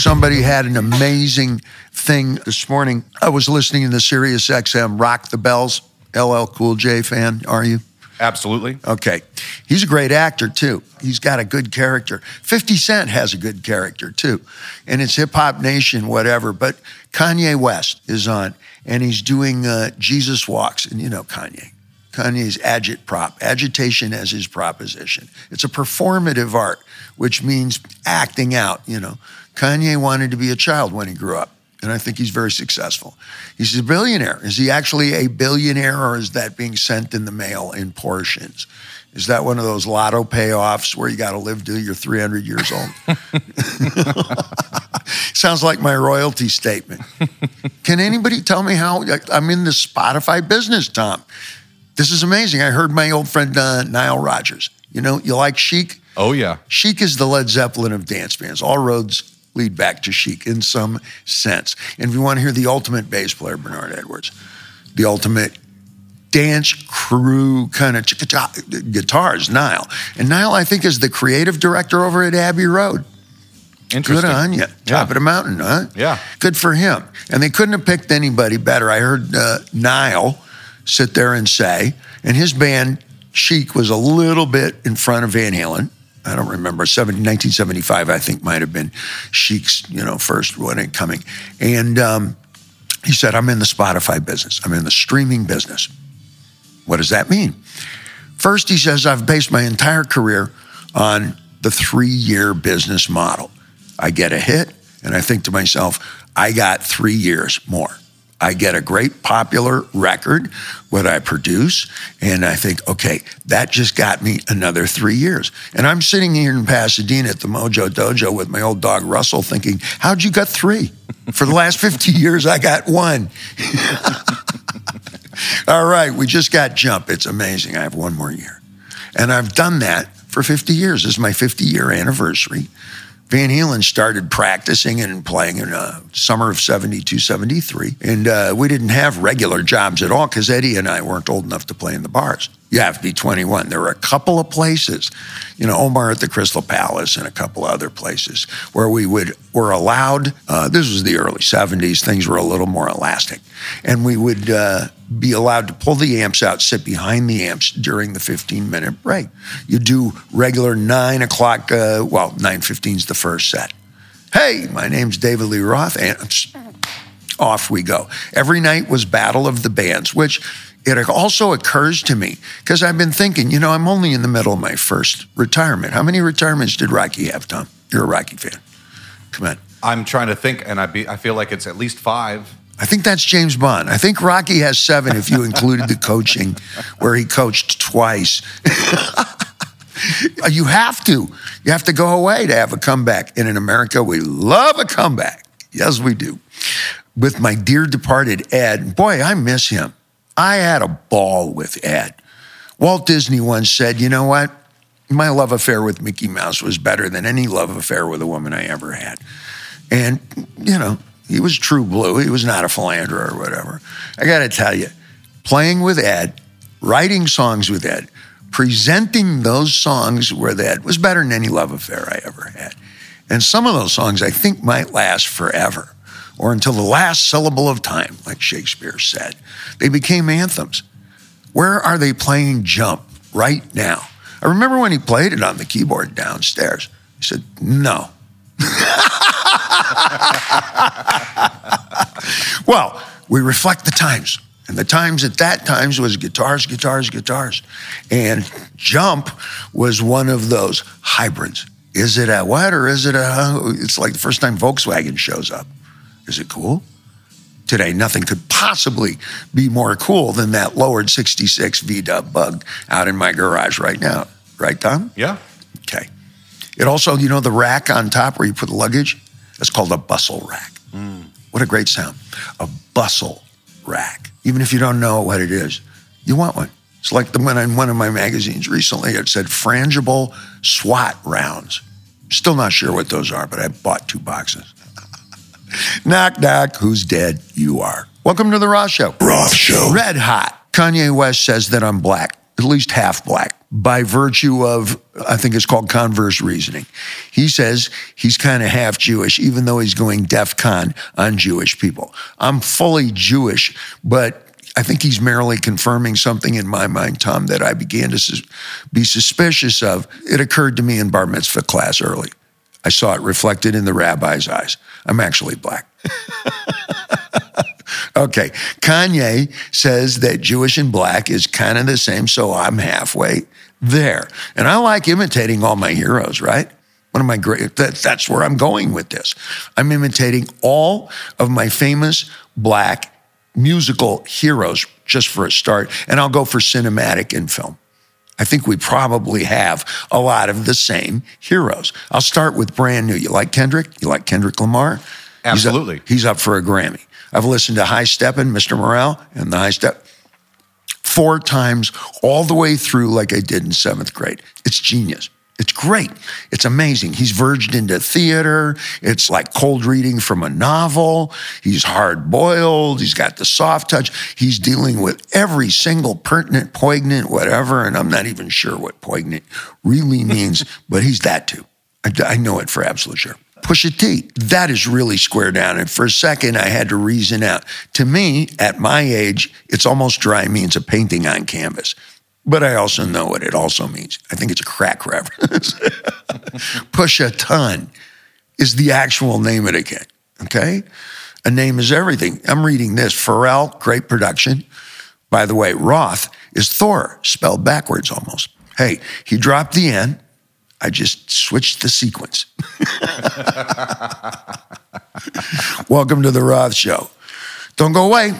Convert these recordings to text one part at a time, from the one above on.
somebody had an amazing thing this morning. I was listening to the Sirius XM Rock the Bells. LL Cool J fan, are you? Absolutely. Okay. He's a great actor, too. He's got a good character. 50 Cent has a good character, too. And it's Hip Hop Nation, whatever. But Kanye West is on, and he's doing uh, Jesus Walks. And you know Kanye. Kanye's agit prop, agitation as his proposition. It's a performative art, which means acting out, you know. Kanye wanted to be a child when he grew up, and I think he's very successful. He's a billionaire. Is he actually a billionaire, or is that being sent in the mail in portions? Is that one of those lotto payoffs where you got to live till you're 300 years old? Sounds like my royalty statement. Can anybody tell me how I'm in the Spotify business, Tom? This is amazing. I heard my old friend uh, Nile Rodgers. You know, you like Chic? Oh, yeah. Chic is the Led Zeppelin of dance bands. All roads lead back to Chic in some sense. And if you want to hear the ultimate bass player, Bernard Edwards, the ultimate dance crew kind of guitars, Nile. And Nile, I think, is the creative director over at Abbey Road. Interesting. Good on you. Top Yeah. of the mountain, huh? Yeah. Good for him. And they couldn't have picked anybody better. I heard uh, Nile sit there and say, and his band, Chic, was a little bit in front of Van Halen. I don't remember. 70, 1975, I think, might have been Chic's, you know, first one coming. And um, he said, I'm in the Spotify business. I'm in the streaming business. What does that mean? First, he says, I've based my entire career on the three year business model. I get a hit, and I think to myself, I got three years more. I get a great popular record, what I produce, and I think, okay, that just got me another three years. And I'm sitting here in Pasadena at the Mojo Dojo with my old dog Russell thinking, how'd you get three? For the last 50 years, I got one. All right, we just got jump. It's amazing. I have one more year. And I've done that for 50 years. This is my 50 year anniversary. Van Halen started practicing and playing in uh, summer of 72, 73. And uh, we didn't have regular jobs at all because Eddie and I weren't old enough to play in the bars. You have to be 21. There were a couple of places, you know, Omar at the Crystal Palace and a couple other places where we would were allowed. Uh, this was the early 70s. Things were a little more elastic, and we would uh, be allowed to pull the amps out, sit behind the amps during the 15 minute break. You do regular nine o'clock. Uh, well, 9:15 is the first set. Hey, my name's David Lee Roth, and off we go. Every night was Battle of the Bands, which it also occurs to me because I've been thinking, you know, I'm only in the middle of my first retirement. How many retirements did Rocky have, Tom? You're a Rocky fan. Come on. I'm trying to think, and I, be, I feel like it's at least five. I think that's James Bond. I think Rocky has seven if you included the coaching where he coached twice. you have to. You have to go away to have a comeback. And in America, we love a comeback. Yes, we do. With my dear departed Ed, boy, I miss him. I had a ball with Ed. Walt Disney once said, you know what? My love affair with Mickey Mouse was better than any love affair with a woman I ever had. And, you know, he was true blue. He was not a philanderer or whatever. I got to tell you, playing with Ed, writing songs with Ed, presenting those songs with Ed was better than any love affair I ever had. And some of those songs I think might last forever or until the last syllable of time, like Shakespeare said. They became anthems. Where are they playing Jump right now? I remember when he played it on the keyboard downstairs. He said, No. well, we reflect the times. And the times at that times was guitars, guitars, guitars. And Jump was one of those hybrids. Is it a what or is it a, it's like the first time Volkswagen shows up. Is it cool? Today, nothing could possibly be more cool than that lowered 66 V-dub bug out in my garage right now. Right, Tom? Yeah. Okay. It also, you know, the rack on top where you put the luggage? That's called a bustle rack. Mm. What a great sound. A bustle rack. Even if you don't know what it is, you want one. It's like the one in one of my magazines recently. It said frangible SWAT rounds. Still not sure what those are, but I bought two boxes. Knock, knock. Who's dead? You are. Welcome to the Ross Show. Roth Show. Red hot. Kanye West says that I'm black, at least half black. by virtue of, I think it's called converse reasoning. He says he's kind of half Jewish, even though he's going DEF CON on Jewish people. I'm fully Jewish, but I think he's merely confirming something in my mind, Tom, that I began to sus- be suspicious of. It occurred to me in bar mitzvah class early. I saw it reflected in the rabbi's eyes. I'm actually black. okay. Kanye says that Jewish and black is kind of the same, so I'm halfway there. And I like imitating all my heroes, right? One of my great, that, that's where I'm going with this. I'm imitating all of my famous black musical heroes just for a start, and I'll go for cinematic and film. I think we probably have a lot of the same heroes. I'll start with brand new. You like Kendrick? You like Kendrick Lamar? Absolutely. He's up, he's up for a Grammy. I've listened to High Steppin', Mr. Morale, and the High Step four times all the way through like I did in seventh grade. It's genius. It's great. It's amazing. He's verged into theater. It's like cold reading from a novel. He's hard boiled. He's got the soft touch. He's dealing with every single pertinent, poignant, whatever. And I'm not even sure what poignant really means, but he's that too. I, I know it for absolute sure. Pusha T, that is really square down. And for a second, I had to reason out. To me, at my age, it's almost dry means a painting on canvas. But I also know what it also means. I think it's a crack reference. Push a ton is the actual name of the kid. Okay? A name is everything. I'm reading this. Pharrell, great production. By the way, Roth is Thor, spelled backwards almost. Hey, he dropped the N. I just switched the sequence. Welcome to the Roth Show. Don't go away.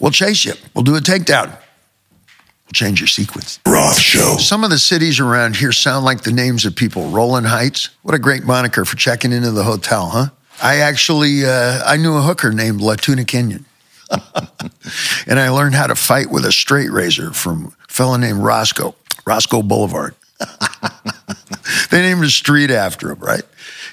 We'll chase you. We'll do a takedown. We'll change your sequence. Roth Show. Some of the cities around here sound like the names of people. Rowland Heights. What a great moniker for checking into the hotel, huh? I actually uh, I knew a hooker named La Tuna Canyon. and I learned how to fight with a straight razor from a fellow named Roscoe, Roscoe Boulevard. they named a street after him, right?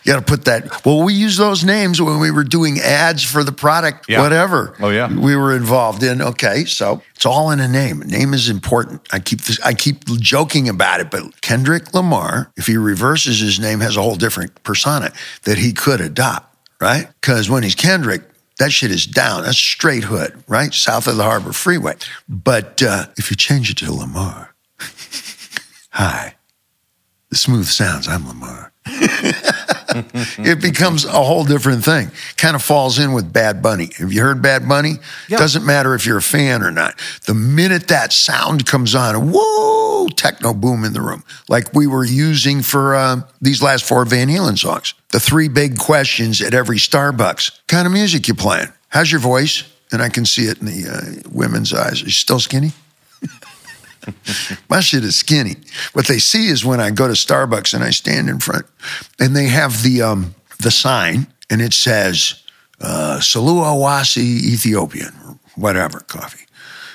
You got to put that. Well, we used those names when we were doing ads for the product, Yeah. whatever. Oh, yeah. we were involved in. Okay, so it's all in a name. A name is important. I keep this, I keep joking about it, but Kendrick Lamar, if he reverses his name, has a whole different persona that he could adopt, right? Because when he's Kendrick. That shit is down. That's straight hood, right? South of the Harbor Freeway. But uh, if you change it to Lamar, hi, the smooth sounds, I'm Lamar. it becomes a whole different thing. Kind of falls in with Bad Bunny. Have you heard Bad Bunny? Yeah. Doesn't matter if you're a fan or not. The minute that sound comes on, whoa, techno boom in the room, like we were using for uh, these last four Van Halen songs. The three big questions at every Starbucks: kind of music you playing? How's your voice? And I can see it in the uh, women's eyes. Are you still skinny? My shit is skinny. What they see is when I go to Starbucks and I stand in front, and they have the um, the sign, and it says uh, Salua Wasi Ethiopian, whatever coffee.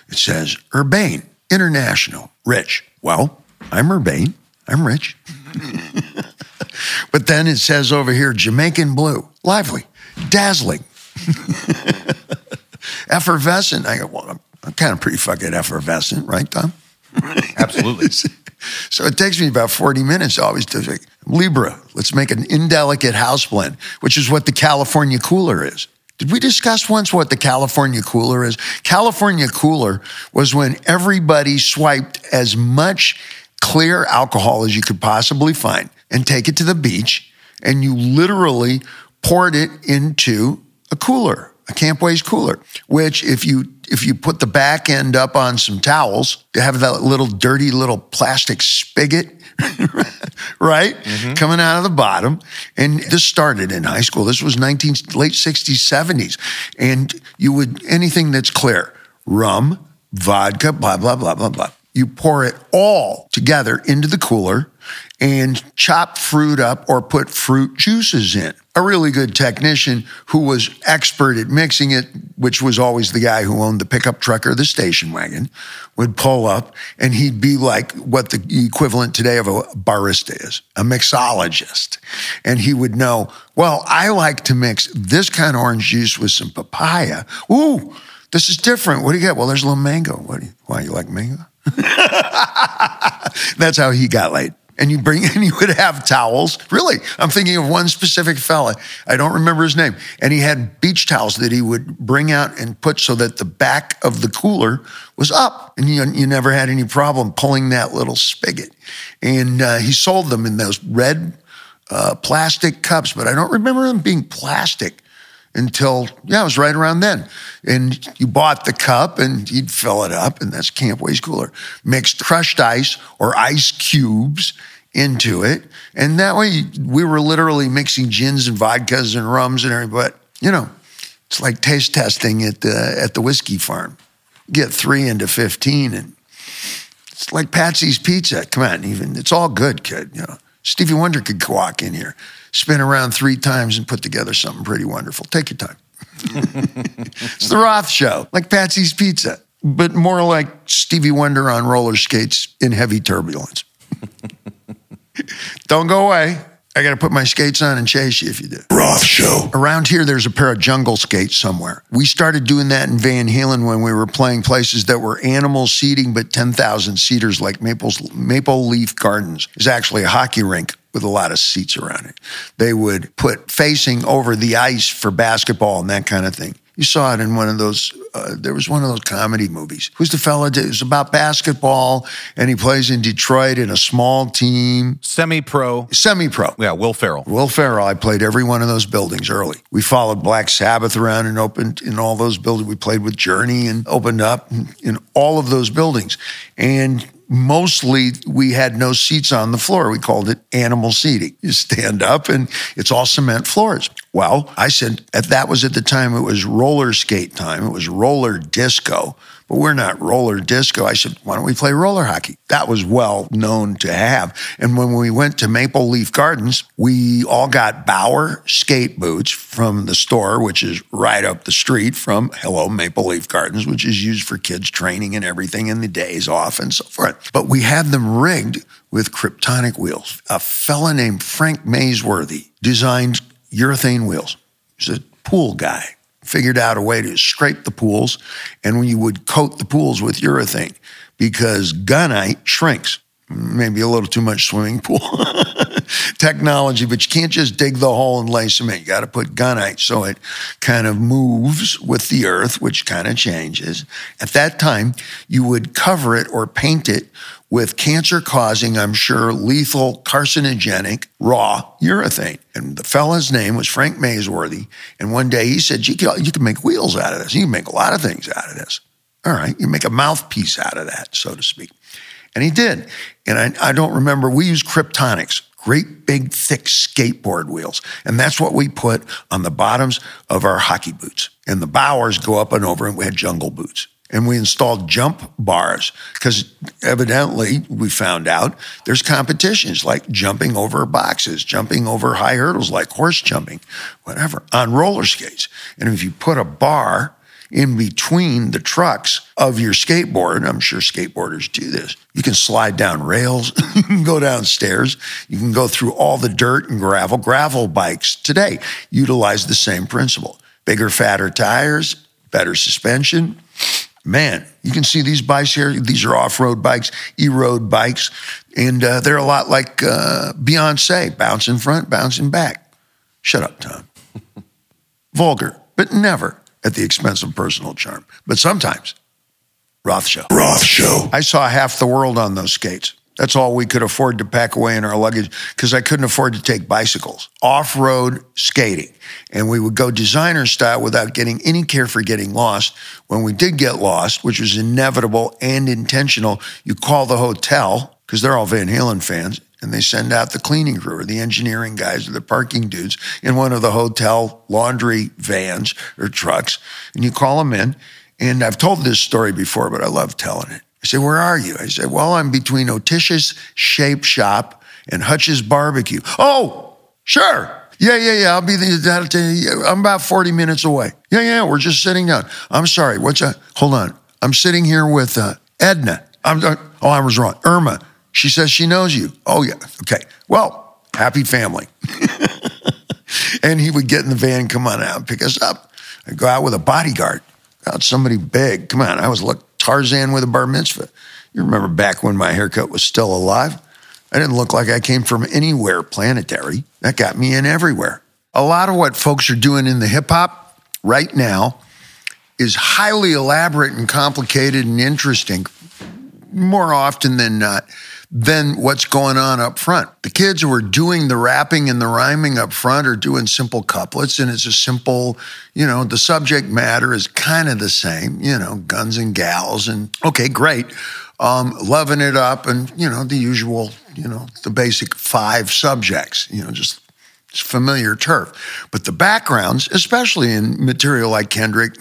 It says Urbane International, rich. Well, I'm Urbane. I'm rich. but then it says over here Jamaican Blue, lively, dazzling, effervescent. I go, well, I'm, I'm kind of pretty fucking effervescent, right, Tom? Absolutely. So it takes me about 40 minutes always to say, Libra, let's make an indelicate house blend, which is what the California cooler is. Did we discuss once what the California cooler is? California cooler was when everybody swiped as much clear alcohol as you could possibly find and take it to the beach, and you literally poured it into a cooler, a Campways cooler, which if you if you put the back end up on some towels, you have that little dirty little plastic spigot, right? Mm-hmm. Coming out of the bottom. And this started in high school. This was 19 late 60s, 70s. And you would anything that's clear, rum, vodka, blah, blah, blah, blah, blah. You pour it all together into the cooler and chop fruit up or put fruit juices in. A really good technician who was expert at mixing it, which was always the guy who owned the pickup truck or the station wagon, would pull up and he'd be like what the equivalent today of a barista is, a mixologist. And he would know, well, I like to mix this kind of orange juice with some papaya. Ooh, this is different. What do you got? Well, there's a little mango. What do you, why you like mango? That's how he got laid. And you bring, and you would have towels. Really, I'm thinking of one specific fella. I don't remember his name. And he had beach towels that he would bring out and put so that the back of the cooler was up, and you, you never had any problem pulling that little spigot. And uh, he sold them in those red uh, plastic cups, but I don't remember them being plastic until yeah, it was right around then. And you bought the cup and you'd fill it up, and that's Camp Waste Cooler. Mixed crushed ice or ice cubes into it, and that way we were literally mixing gins and vodkas and rums and everything. But you know, it's like taste testing at the at the whiskey farm. Get three into fifteen, and it's like Patsy's Pizza. Come on, even it's all good, kid. You know. Stevie Wonder could walk in here, spin around three times, and put together something pretty wonderful. Take your time. it's the Roth Show, like Patsy's Pizza, but more like Stevie Wonder on roller skates in heavy turbulence. Don't go away. I got to put my skates on and chase you if you do. Roth Show. Around here, there's a pair of jungle skates somewhere. We started doing that in Van Halen when we were playing places that were animal seating, but 10,000 seaters like Maple's, Maple Leaf Gardens is actually a hockey rink with a lot of seats around it. They would put facing over the ice for basketball and that kind of thing. You saw it in one of those. Uh, there was one of those comedy movies. Who's the fella? It was about basketball, and he plays in Detroit in a small team, Semi pro. semi-pro. Yeah, Will Ferrell. Will Ferrell, I played every one of those buildings early. We followed Black Sabbath around and opened in all those buildings. We played with Journey and opened up in all of those buildings. And mostly we had no seats on the floor. We called it animal seating. You stand up and it's all cement floors. Well, I said at that was at the time it was roller skate time. It was roller disco but we're not roller disco. I said, why don't we play roller hockey? That was well known to have. And when we went to Maple Leaf Gardens, we all got Bauer skate boots from the store, which is right up the street from Hello Maple Leaf Gardens, which is used for kids training and everything in the days off and so forth. But we had them rigged with kryptonic wheels. A fella named Frank Nasworthy designed urethane wheels. He's a pool guy figured out a way to scrape the pools and when you would coat the pools with urethane because gunite shrinks. Maybe a little too much swimming pool technology, but you can't just dig the hole and lay cement. You got to put gunite so it kind of moves with the earth, which kind of changes. At that time, you would cover it or paint it with cancer causing, I'm sure, lethal, carcinogenic, raw urethane. And the fella's name was Frank Nasworthy. And one day he said, you can, you can make wheels out of this. You can make a lot of things out of this. All right, you make a mouthpiece out of that, so to speak. And he did. And I, I don't remember, we used Kryptonics, great big thick skateboard wheels. And that's what we put on the bottoms of our hockey boots. And the Bauers go up and over, and we had jungle boots and we installed jump bars because evidently we found out there's competitions like jumping over boxes, jumping over high hurdles like horse jumping, whatever, on roller skates. And if you put a bar in between the trucks of your skateboard, I'm sure skateboarders do this, you can slide down rails, you can go downstairs, you can go through all the dirt and gravel. Gravel bikes today utilize the same principle. Bigger, fatter tires, better suspension, man, you can see these bikes here. These are off road bikes, e road bikes, and uh, they're a lot like uh, Beyonce bouncing front, bouncing back. Shut up, Tom. Vulgar, but never at the expense of personal charm. But sometimes, Roth Show. Roth Show. I saw half the world on those skates. That's all we could afford to pack away in our luggage because I couldn't afford to take bicycles. Off road skating. And we would go designer style without getting any care for getting lost. When we did get lost, which was inevitable and intentional, you call the hotel because they're all Van Halen fans and they send out the cleaning crew or the engineering guys or the parking dudes in one of the hotel laundry vans or trucks. And you call them in. And I've told this story before, but I love telling it. I say, Where are you? I say, Well, I'm between Otish's Shape Shop and Hutch's Barbecue. Oh, sure. Yeah, yeah, yeah. I'll be the, I'm about 40 minutes away. Yeah, yeah. We're just sitting down. I'm sorry. What's that? Hold on. I'm sitting here with uh, Edna. I'm, uh, oh, I was wrong. Irma. She says she knows you. Oh, yeah. Okay. Well, happy family. and he would get in the van, come on out, pick us up. I'd go out with a bodyguard. Out somebody big. Come on. I was like Tarzan with a bar mitzvah. You remember back when my haircut was still alive? I didn't look like I came from anywhere planetary. That got me in everywhere. A lot of what folks are doing in the hip hop right now is highly elaborate and complicated and interesting more often than not than what's going on up front. The kids who are doing the rapping and the rhyming up front are doing simple couplets, and it's a simple, you know, the subject matter is kind of the same, you know, guns and gals, and okay, great. Um, loving it up, and you know, the usual, you know, the basic five subjects, you know, just it's familiar turf. But the backgrounds, especially in material like Kendrick,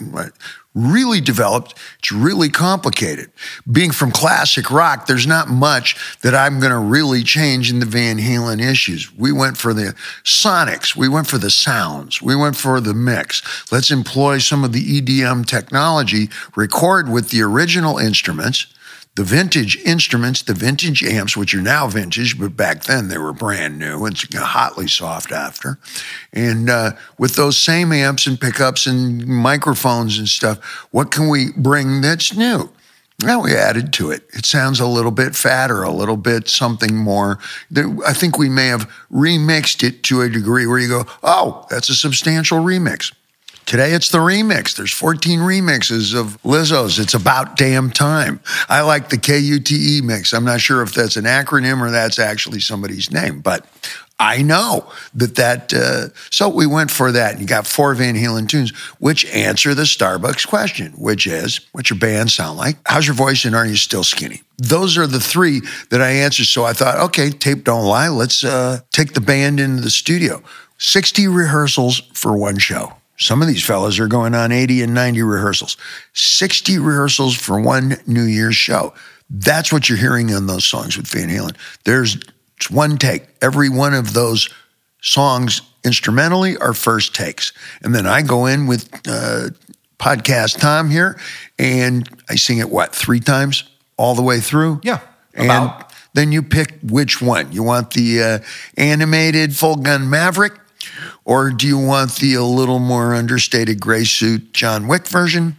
really developed. It's really complicated. Being from classic rock, there's not much that I'm going to really change in the Van Halen issues. We went for the sonics, we went for the sounds, we went for the mix. Let's employ some of the EDM technology, record with the original instruments the vintage instruments, the vintage amps, which are now vintage, but back then they were brand new and hotly soft after. And uh, with those same amps and pickups and microphones and stuff, what can we bring that's new? Now we added to it. It sounds a little bit fatter, a little bit something more. I think we may have remixed it to a degree where you go, oh, that's a substantial remix. Today it's the remix. There's 14 remixes of Lizzo's. It's about damn time. I like the KUTE mix. I'm not sure if that's an acronym or that's actually somebody's name, but I know that that. Uh, so we went for that, and you got four Van Halen tunes, which answer the Starbucks question, which is, "What's your band sound like? How's your voice, and are you still skinny?" Those are the three that I answered. So I thought, okay, tape don't lie. Let's uh, take the band into the studio. 60 rehearsals for one show. Some of these fellas are going on 80 and 90 rehearsals, 60 rehearsals for one New Year's show. That's what you're hearing in those songs with Van Halen. There's one take. Every one of those songs instrumentally are first takes. And then I go in with uh, podcast Tom here and I sing it, what, three times all the way through? Yeah. About. And then you pick which one. You want the uh, animated Full Gun Maverick? Or do you want the a little more understated gray suit John Wick version?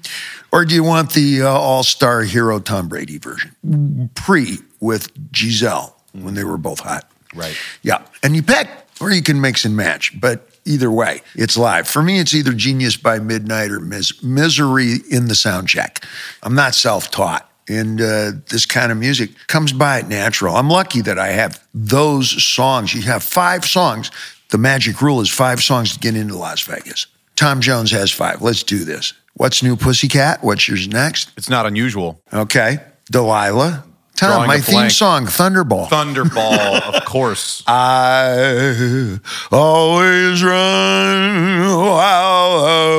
Or do you want the uh, all star hero Tom Brady version? Pre with Gisele when they were both hot. Right. Yeah. And you pick, or you can mix and match. But either way, it's live. For me, it's either Genius by Midnight or mis- Misery in the sound check. I'm not self taught. And uh, this kind of music comes by it natural. I'm lucky that I have those songs. You have five songs the magic rule is five songs to get into Las Vegas. Tom Jones has five. Let's do this. What's new, Pussycat? What's yours next? It's not unusual. Okay. Delilah. Tom, Drawing my theme blank. song, Thunderball. Thunderball, of course. I always run while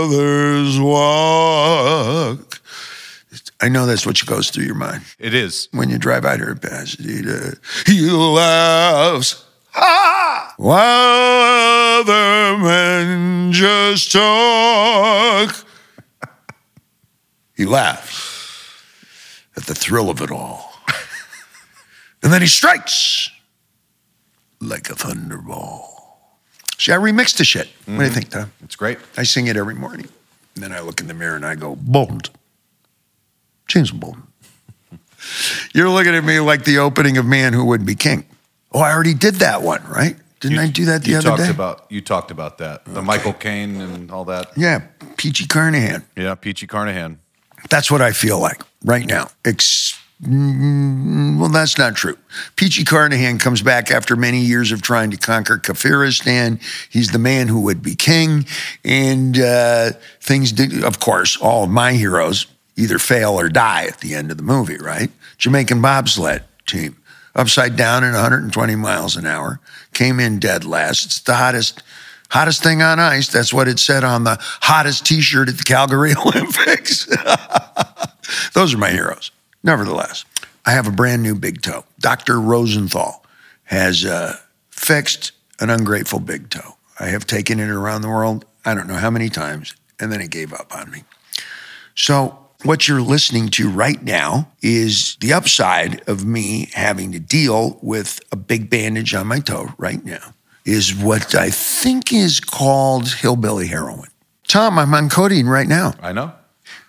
others walk. I know that's what goes through your mind It is. when you drive out here in Pasadena. He laughs. Ah! While other men just talk. he laughs at the thrill of it all. and then he strikes like a thunderball. See, I remixed the shit. What do you mm-hmm. think, Tom? It's great. I sing it every morning. And then I look in the mirror and I go, bold. James Bolton. You're looking at me like the opening of Man Who Wouldn't Be King. Oh, I already did that one, right? Didn't I do that the you other talked day? About, you talked about that. The Michael Caine and all that. yeah, Peachy Carnahan. Yeah, Peachy Carnahan. That's what I feel like right now. Ex- well, that's not true. Peachy Carnahan comes back after many years of trying to conquer Kafiristan. He's the man who would be king. And uh, things, did, of course, all of my heroes either fail or die at the end of the movie, right? Jamaican bobsled team, upside down at 120 miles an hour, came in dead last. It's the hottest. Hottest thing on ice. That's what it said on the hottest t shirt at the Calgary Olympics. Those are my heroes. Nevertheless, I have a brand new big toe. Dr. Rosenthal has uh, fixed an ungrateful big toe. I have taken it around the world, I don't know how many times, and then it gave up on me. So, what you're listening to right now is the upside of me having to deal with a big bandage on my toe right now, is what I think is called hillbilly heroin. Tom, I'm on codeine right now. I know.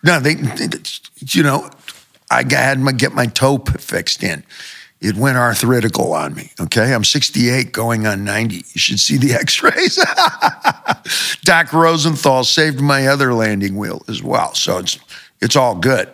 No, they, they- you know, I had to get my toe fixed in. It went arthritical on me. Okay. I'm 68 going on 90. You should see the x rays. Doc Rosenthal saved my other landing wheel as well. So it's, it's all good.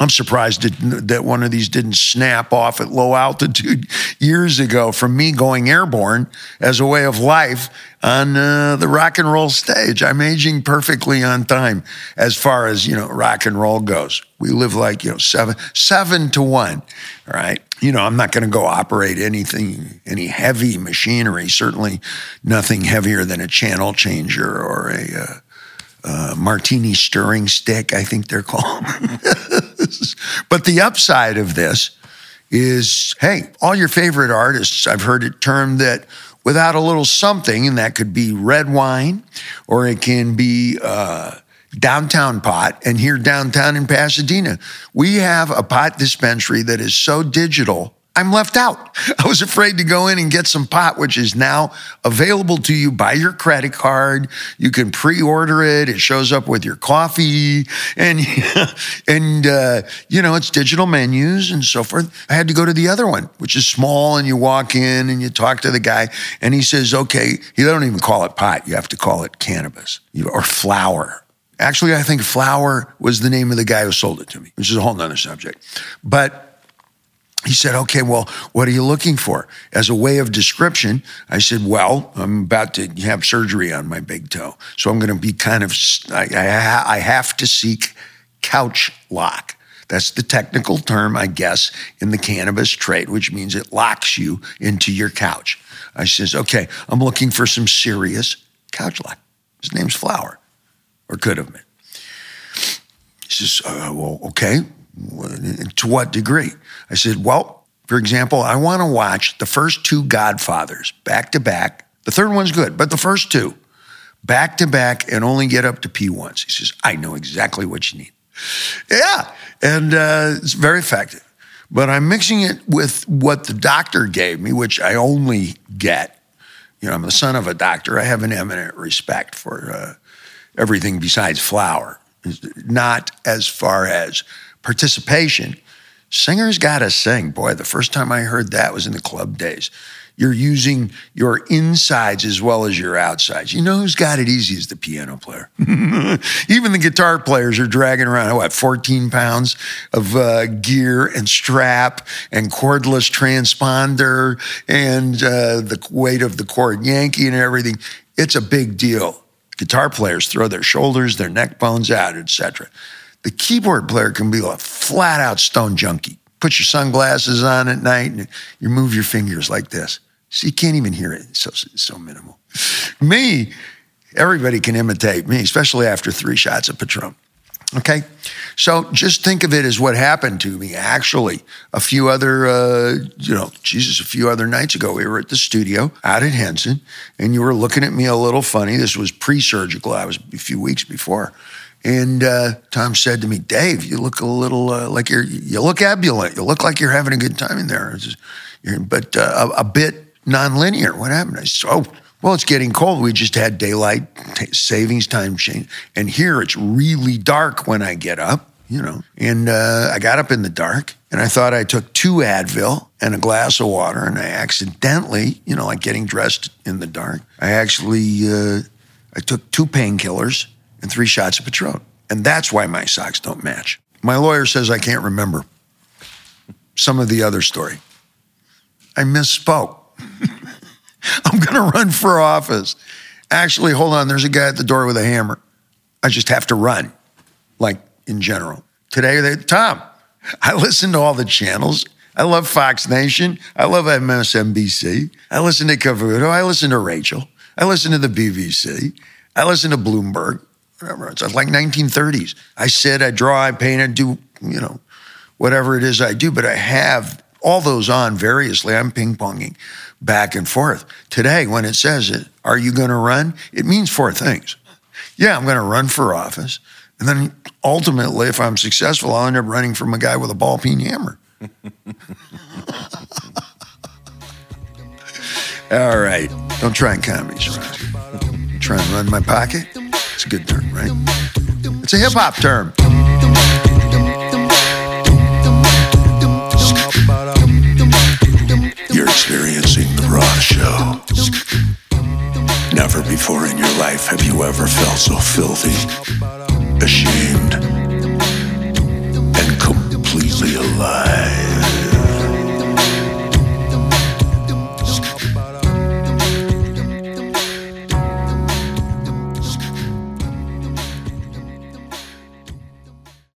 I'm surprised that, one of these didn't snap off at low altitude years ago from me going airborne as a way of life on uh, the rock and roll stage. I'm aging perfectly on time as far as, you know, rock and roll goes. We live like, you know, seven, seven to one, right? You know, I'm not going to go operate anything, any heavy machinery, certainly nothing heavier than a channel changer or a, uh, uh, martini stirring stick, I think they're called. but the upside of this is hey, all your favorite artists, I've heard it termed that without a little something, and that could be red wine or it can be uh, downtown pot. And here downtown in Pasadena, we have a pot dispensary that is so digital I'm left out. I was afraid to go in and get some pot, which is now available to you by your credit card. You can pre-order it. It shows up with your coffee and, and, uh, you know, it's digital menus and so forth. I had to go to the other one, which is small and you walk in and you talk to the guy and he says, okay, you don't even call it pot. You have to call it cannabis or flower. Actually, I think flower was the name of the guy who sold it to me, which is a whole nother subject. But he said, okay, well, what are you looking for? As a way of description, I said, well, I'm about to have surgery on my big toe. So I'm going to be kind of, I, I, I have to seek couch lock. That's the technical term, I guess, in the cannabis trade, which means it locks you into your couch. I says, okay, I'm looking for some serious couch lock. His name's Flower, or could have been. He says, uh, well, okay, to what degree? I said, well, for example, I want to watch the first two Godfathers back to back. The third one's good, but the first two back to back and only get up to P ones. He says, I know exactly what you need. Yeah, and uh, it's very effective. But I'm mixing it with what the doctor gave me, which I only get. You know, I'm the son of a doctor. I have an eminent respect for uh, everything besides flour, not as far as participation. Singers got to sing. Boy, the first time I heard that was in the club days. You're using your insides as well as your outsides. You know who's got it easy is the piano player. Even the guitar players are dragging around, what, 14 pounds of uh, gear and strap and cordless transponder and uh, the weight of the cord Yankee and everything. It's a big deal. Guitar players throw their shoulders, their neck bones out, etc. The keyboard player can be a flat out stone junkie. Put your sunglasses on at night and you move your fingers like this. So you can't even hear it. It's so, so minimal. Me, everybody can imitate me, especially after three shots of Patron. Okay. So just think of it as what happened to me. Actually, a few other, uh, you know, Jesus, a few other nights ago, we were at the studio out at Henson and you were looking at me a little funny. This was pre surgical. I was a few weeks before. And uh, Tom said to me, Dave, you look a little uh, like you're, you look ebullient. You look like you're having a good time in there. Just, but uh, a, a, bit nonlinear. What happened? I said, oh, well, it's getting cold. We just had daylight t- savings time change. And here it's really dark when I get up, you know. And uh, I got up in the dark and I thought I took two Advil and a glass of water. And I accidentally, you know, like getting dressed in the dark, I actually, uh, I took two painkillers and three shots of Patron. And that's why my socks don't match. My lawyer says I can't remember some of the other story. I misspoke. I'm going to run for office. Actually, hold on, there's a guy at the door with a hammer. I just have to run, like in general. Today, they, Tom, I listen to all the channels. I love Fox Nation. I love MSNBC. I listen to Cavuto. I listen to Rachel. I listen to the BBC. I listen to Bloomberg whatever. It's like 1930s. I sit, I draw, I paint, I do, you know, whatever it is I do, but I have all those on variously. I'm ping ponging back and forth. Today, when it says it, are you going to run? It means four things. Yeah, I'm going to run for office. And then ultimately, if I'm successful, I'll end up running from a guy with a ball peen hammer. All right. Don't try and comedy, Try and run my pocket. It's a good term, right? It's a hip hop term. You're experiencing the Raw Show. Never before in your life have you ever felt so filthy, ashamed, and completely alive.